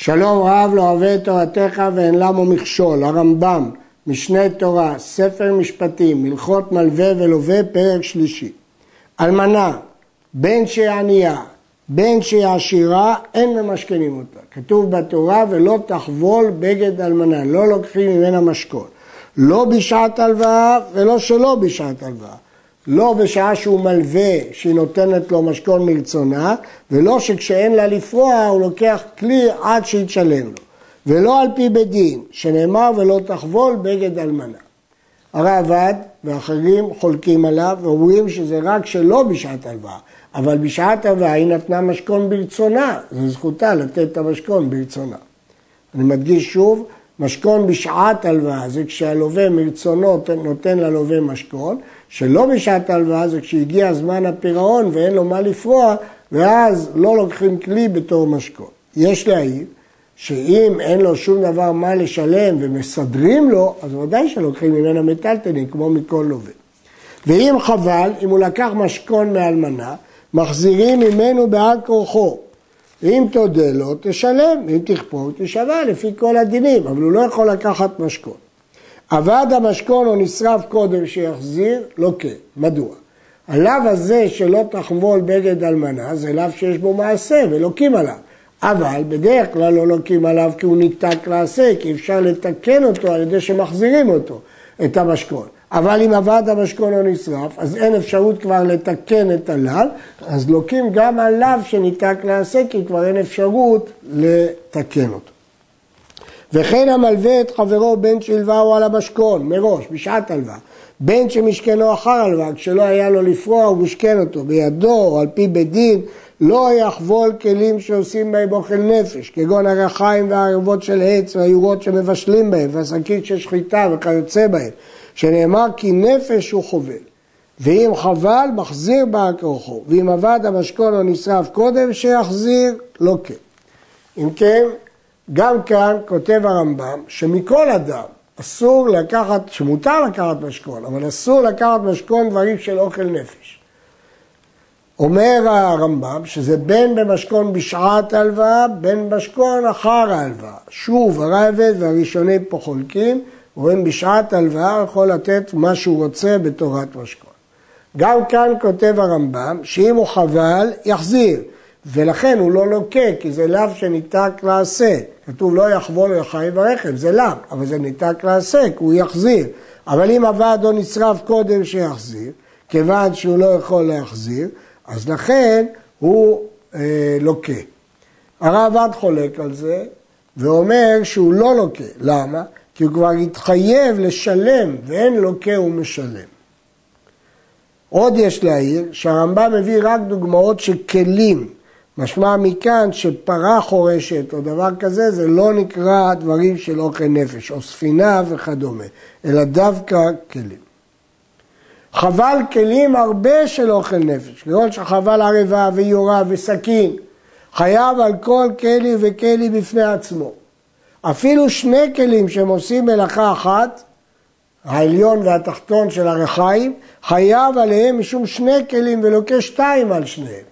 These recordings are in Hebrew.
שלום רב לא אוהב את תורתך ואין למו מכשול, הרמב"ם, משנה תורה, ספר משפטים, הלכות מלווה ולווה, פרק שלישי. אלמנה, בין שהיא ענייה, בין שהיא עשירה, אין ממשכנים אותה. כתוב בתורה ולא תחבול בגד אלמנה, לא לוקחים ממנה משכון. לא בשעת הלוואה ולא שלא בשעת הלוואה. לא בשעה שהוא מלווה שהיא נותנת לו משכון מרצונה, ולא שכשאין לה לפרוע הוא לוקח כלי עד שיתשלם לו. ולא על פי בית דין, שנאמר ולא תחבול בגד אלמנה. הרעב"ד ואחרים חולקים עליו ואומרים שזה רק שלא בשעת הלוואה, אבל בשעת הלוואה היא נתנה משכון ברצונה, זו זכותה לתת את המשכון ברצונה. אני מדגיש שוב, משכון בשעת הלוואה זה כשהלווה מרצונו נותן ללווה משכון, שלא בשעת הלוואה זה כשהגיע זמן הפירעון ואין לו מה לפרוע, ואז לא לוקחים כלי בתור משכון. יש להעיר שאם אין לו שום דבר מה לשלם ומסדרים לו, אז ודאי שלוקחים ממנה מטלטלין, כמו מכל לווה. ואם חבל, אם הוא לקח משכון מאלמנה, מחזירים ממנו בעל כורחו. ואם תודה לו, תשלם, ואם תכפור, תשווה לפי כל הדינים, אבל הוא לא יכול לקחת משכון. אבד המשכון או נשרף קודם שיחזיר, לא כן. מדוע? הלאו הזה שלא תחבול בגד אלמנה זה לאו שיש בו מעשה ולוקים עליו. אבל בדרך כלל לא לוקים עליו כי הוא ניתק לעשה, כי אפשר לתקן אותו על ידי שמחזירים אותו, את המשכון. אבל אם אבד המשכון או נשרף, אז אין אפשרות כבר לתקן את הלאו, אז לוקים גם עליו שניתק לעשה, כי כבר אין אפשרות לתקן אותו. וכן המלווה את חברו בין שהלווהו על המשכון, מראש, בשעת הלוואה. בין שמשכנו אחר הלוואה, כשלא היה לו לפרוע, הוא משכן אותו בידו או על פי בית דין, לא יחבול כלים שעושים בהם אוכל נפש, כגון הרחיים והערבות של עץ והיורות שמבשלים בהם, והשקית של שחיטה וכיוצא בהם, שנאמר כי נפש הוא חובל. ואם חבל, מחזיר בעל כורחו, ואם עבד המשכון או נשרף קודם, שיחזיר, לא כן. אם כן, גם כאן כותב הרמב"ם שמכל אדם אסור לקחת, שמותר לקחת משכון, אבל אסור לקחת משכון דברים של אוכל נפש. אומר הרמב"ם שזה בין במשכון בשעת הלוואה, בין במשכון אחר ההלוואה. שוב, הרייבד והראשונים פה חולקים, רואים בשעת הלוואה יכול לתת מה שהוא רוצה בתורת משכון. גם כאן כותב הרמב"ם שאם הוא חבל, יחזיר. ולכן הוא לא לוקה, כי זה לאו שניתק לעשה. כתוב לא יחבול לחיים ורכב, זה לאו, אבל זה ניתק לעשה, כי הוא יחזיר. אבל אם הוועד לא נשרף קודם שיחזיר, כיוון שהוא לא יכול להחזיר, אז לכן הוא אה, לוקה. הרעב"ד חולק על זה, ואומר שהוא לא לוקה. למה? כי הוא כבר התחייב לשלם, ואין לוקה ומשלם. עוד יש להעיר שהרמב"ם מביא רק דוגמאות של כלים משמע מכאן שפרה חורשת או דבר כזה, זה לא נקרא דברים של אוכל נפש, או ספינה וכדומה, אלא דווקא כלים. חבל כלים הרבה של אוכל נפש, כגון שחבל ערבה ויורה וסכין, חייב על כל כלי וכלי בפני עצמו. אפילו שני כלים שהם עושים מלאכה אחת, העליון והתחתון של הרחיים, חייב עליהם משום שני כלים ולוקה שתיים על שניהם.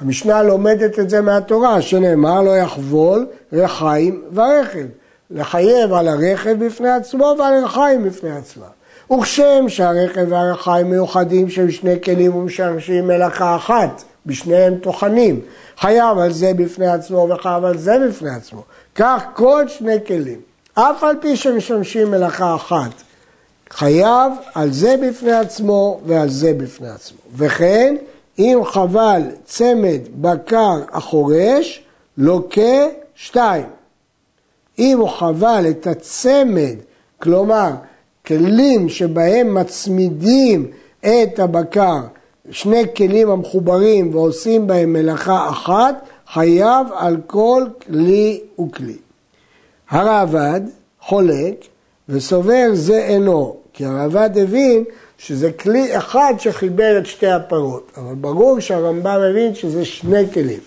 המשנה לומדת את זה מהתורה, שנאמר לא יחבול רחיים ורכב. לחייב על הרכב בפני עצמו ועל הרחיים בפני עצמם. וכשם שהרכב והרחיים מיוחדים שהם שני כלים ומשמשים מלאכה אחת, בשניהם טוחנים, חייב על זה בפני עצמו וחייב על זה בפני עצמו. כך כל שני כלים, אף על פי שמשמשים מלאכה אחת, חייב על זה בפני עצמו ועל זה בפני עצמו. וכן אם חבל צמד בקר החורש, לוקה שתיים. אם הוא חבל את הצמד, כלומר כלים שבהם מצמידים את הבקר, שני כלים המחוברים ועושים בהם מלאכה אחת, חייב על כל כלי וכלי. הרעב"ד חולק וסובר זה אינו, כי הרעב"ד הבין שזה כלי אחד שחיבר את שתי הפרות, אבל ברור שהרמב"ם מבין שזה שני כלים.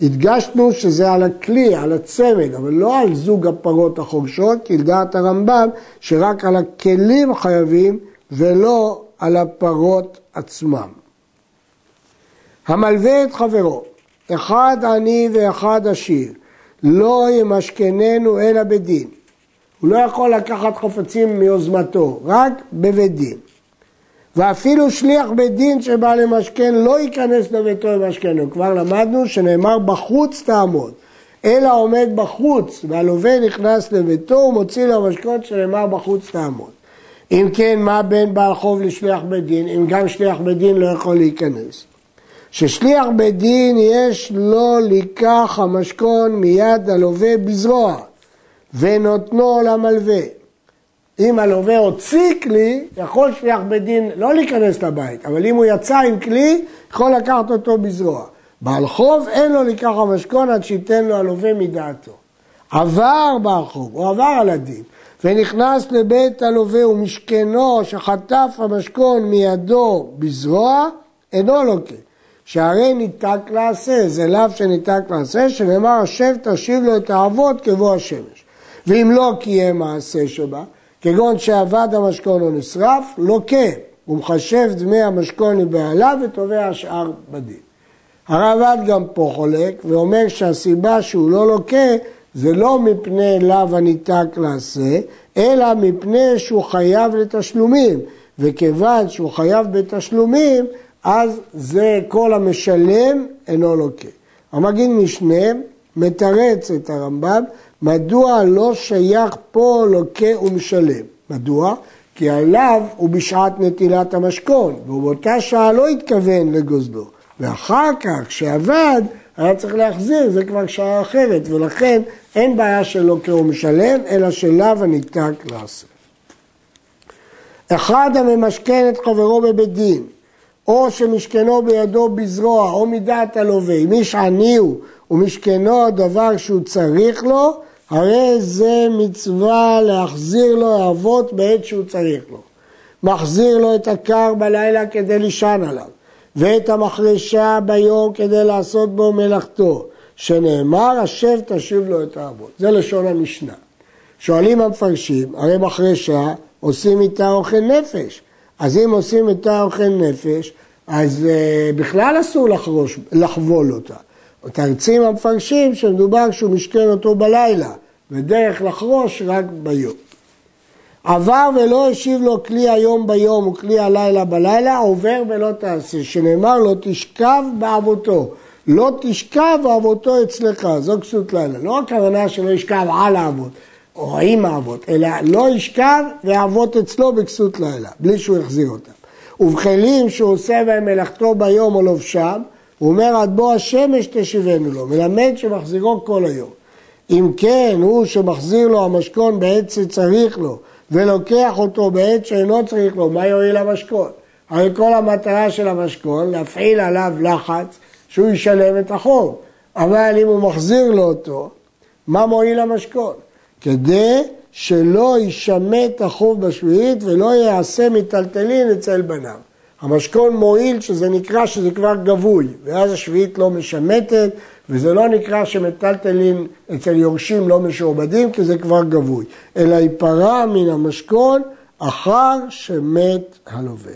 הדגשנו שזה על הכלי, על הצמד, אבל לא על זוג הפרות החורשות, כי לדעת הרמב"ם שרק על הכלים חייבים ולא על הפרות עצמם. המלווה את חברו, אחד עני ואחד עשיר, לא ימשכננו אלא בדין. הוא לא יכול לקחת חפצים מיוזמתו, רק בבית דין. ואפילו שליח בית דין שבא למשכן לא ייכנס לביתו למשכנו. כבר למדנו שנאמר בחוץ תעמוד. אלא עומד בחוץ והלווה נכנס לביתו ומוציא לו משכון שנאמר בחוץ תעמוד. אם כן, מה בין בעל חוב לשליח בית דין, אם גם שליח בית דין לא יכול להיכנס? ששליח בית דין יש לו לקח המשכון מיד הלווה בזרוע ונותנו למלווה. אם הלווה הוציא כלי, יכול שליח בית דין לא להיכנס לבית, אבל אם הוא יצא עם כלי, יכול לקחת אותו בזרוע. בעל חוב אין לו לקח המשכון עד שייתן לו הלווה מדעתו. עבר בעל חוב, הוא עבר על הדין, ונכנס לבית הלווה ומשכנו שחטף המשכון מידו בזרוע, אינו לוקה. שהרי ניתק לעשה, זה לאו שניתק לעשה, שנאמר השב תשיב לו את האבות כבוא השמש. ואם לא קיים מעשה שבה, כגון שאבד המשכון או נשרף, לוקה, הוא מחשב דמי המשכון לבעליו ותובע השאר בדין. הרעב"ד גם פה חולק ואומר שהסיבה שהוא לא לוקה זה לא מפני לאו הניתק לעשה, אלא מפני שהוא חייב לתשלומים, וכיוון שהוא חייב בתשלומים, אז זה כל המשלם אינו לוקה. המגיד משנה מתרץ את הרמב"ם, מדוע לא שייך פה לוקה ומשלם. מדוע? כי עליו הוא בשעת נטילת המשכון, והוא באותה שעה לא התכוון לגוזלו. ואחר כך, כשעבד, היה צריך להחזיר, זה כבר שעה אחרת, ולכן אין בעיה שלא כהוא משלם, אלא שלאו הניתק לעשות. אחד הממשכן את חברו בבית דין, או שמשכנו בידו בזרוע, או מדעת הלווה, אם איש עני הוא ומשכנו הדבר שהוא צריך לו, הרי זה מצווה להחזיר לו האבות בעת שהוא צריך לו. מחזיר לו את הקר בלילה כדי לישן עליו. ואת המחרשה ביום כדי לעשות בו מלאכתו, שנאמר, השב תשיב לו את האבות. זה לשון המשנה. שואלים המפרשים, הרי מחרשה עושים איתה אוכל נפש. אז אם עושים איתה אוכל נפש, אז uh, בכלל אסור לחרוש, לחבול אותה. תרצים המפרשים שמדובר שהוא משכן אותו בלילה, ודרך לחרוש רק ביום. עבר ולא השיב לו כלי היום ביום וכלי הלילה בלילה, עובר ולא תעשה, שנאמר לא תשכב בעבותו. לא תשכב בעבותו אצלך, זו כסות לילה. לא הכוונה שלא ישכב על האבות או עם האבות, אלא לא ישכב ויעבוד אצלו בכסות לילה, בלי שהוא יחזיר אותם. ובכלים שהוא עושה בהם מלאכתו ביום או לובשם, הוא אומר עד בוא השמש תשיבנו לו, מלמד שמחזירו כל היום. אם כן, הוא שמחזיר לו המשכון בעת שצריך לו, ולוקח אותו בעת שאינו צריך לו, מה יועיל המשכון? הרי כל המטרה של המשכון, להפעיל עליו לחץ שהוא ישלם את החוב. אבל אם הוא מחזיר לו אותו, מה מועיל המשכון? כדי שלא יישמט החוב בשביעית ולא יעשה מיטלטלין אצל בניו. המשכון מועיל שזה נקרא שזה כבר גבוי, ואז השביעית לא משמטת, וזה לא נקרא שמטלטלין אצל יורשים לא משועבדים, כי זה כבר גבוי, אלא ייפרע מן המשכון אחר שמת הלווה.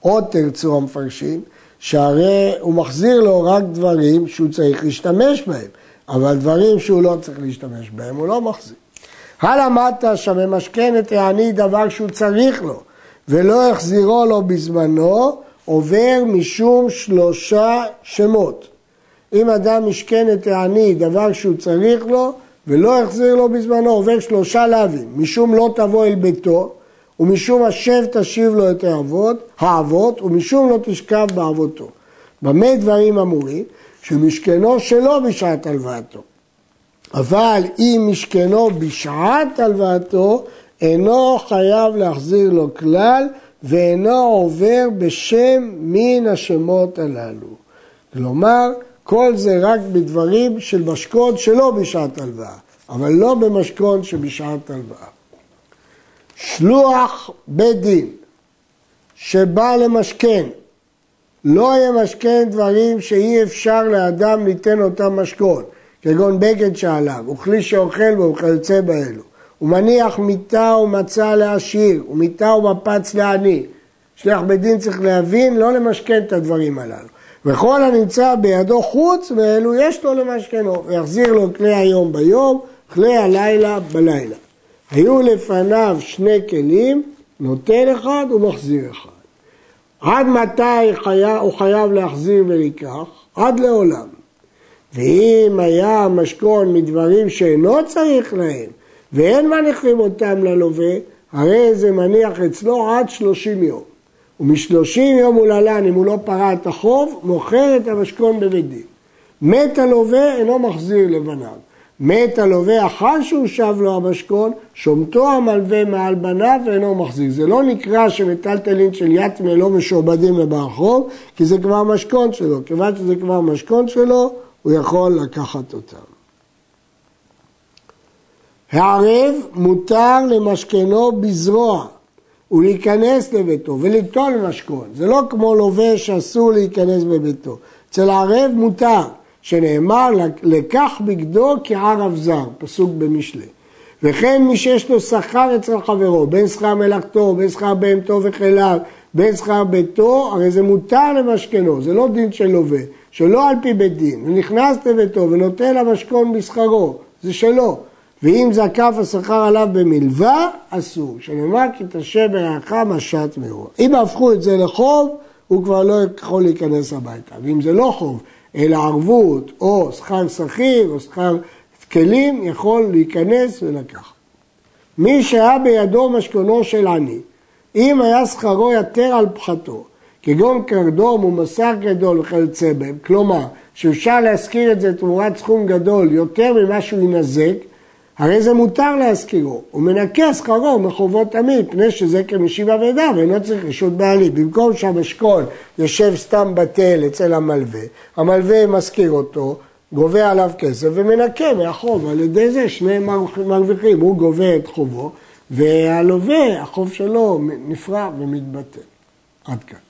עוד תרצו המפרשים, שהרי הוא מחזיר לו רק דברים שהוא צריך להשתמש בהם, אבל דברים שהוא לא צריך להשתמש בהם הוא לא מחזיר. הלמדת שממשכן את העני דבר שהוא צריך לו, ולא החזירו לו בזמנו, עובר משום שלושה שמות. אם אדם משכן את העני דבר שהוא צריך לו ולא החזיר לו בזמנו, עובר שלושה לאווים, משום לא תבוא אל ביתו, ומשום השב תשיב לו את האבות, האבות, ומשום לא תשכב באבותו. במה דברים אמורים? שמשכנו שלא בשעת הלוואתו. אבל אם משכנו בשעת הלוואתו, אינו חייב להחזיר לו כלל, ואינו עובר בשם מן השמות הללו. כלומר, כל זה רק בדברים של משכון שלא בשעת הלוואה, אבל לא במשכון שבשעת הלוואה. שלוח בית דין שבא למשכן, לא ימשכן דברים שאי אפשר לאדם ליתן אותם משכון, כגון בגד שעליו, וכלי שאוכל בו וכיוצא באלו. הוא מניח מיטה ומצה לעשיר, ומיטה ומפץ לעני. שליח בית דין צריך להבין, לא למשכן את הדברים הללו. וכל הנמצא בידו חוץ, ואלו יש לו למשכנו, ויחזיר לו כלי היום ביום, כלי הלילה בלילה. היו לפניו שני כלים, נותן אחד ומחזיר אחד. עד מתי חייב, הוא חייב להחזיר ולקח? עד לעולם. ואם היה המשכון מדברים שאינו צריך להם, ואין מניחים אותם ללווה, הרי זה מניח אצלו עד שלושים יום. ומשלושים יום ולהלן, אם הוא לא פרע את החוב, מוכר את המשכון בבית דין. מת הלווה, אינו מחזיר לבניו. מת הלווה אחר שהוא שב לו המשכון, שומתו המלווה מעל בניו ואינו מחזיר. זה לא נקרא שמטלטלין של יתמה לא משועבדים לבעל חוב, כי זה כבר משכון שלו. כיוון שזה כבר משכון שלו, הוא יכול לקחת אותם. הערב מותר למשכנו בזרוע ולהיכנס לביתו ולטול משכון. זה לא כמו לווה שאסור להיכנס בביתו. אצל הערב מותר. שנאמר לקח בגדו כערב זר, פסוק במשלי. וכן מי שיש לו שכר אצל חברו, בין שכר מלאכתו, בין שכר בהמתו וכליו, בין שכר ביתו, הרי זה מותר למשכנו, זה לא דין של לווה, שלא על פי בית דין. הוא נכנס לביתו ונותן למשכון בשכרו, זה שלו. ואם זקף השכר עליו במלווה, אסור. שנאמר כי תשה ברעך משת מאור. אם הפכו את זה לחוב, הוא כבר לא יכול להיכנס הביתה. ואם זה לא חוב, אלא ערבות או שכר שכיר או שכר כלים יכול להיכנס ולקחת. מי שהיה בידו משכונו של עני, אם היה שכרו יתר על פחתו, כגון קרדום ומסר גדול וכיוצא בהם, כלומר שאפשר להשכיר את זה תמורת סכום גדול יותר ממה שהוא ינזק, הרי זה מותר להשכירו, הוא מנקה שכרו מחובות עמית, פני שזה כמשיב אבדה ואינו צריך רשות בעלים. במקום שהמשכון יושב סתם בטל אצל המלווה, המלווה משכיר אותו, גובה עליו כסף ומנקה מהחוב, על ידי זה שני מרוויחים, הוא גובה את חובו והלווה, החוב שלו נפרע ומתבטל. עד כאן.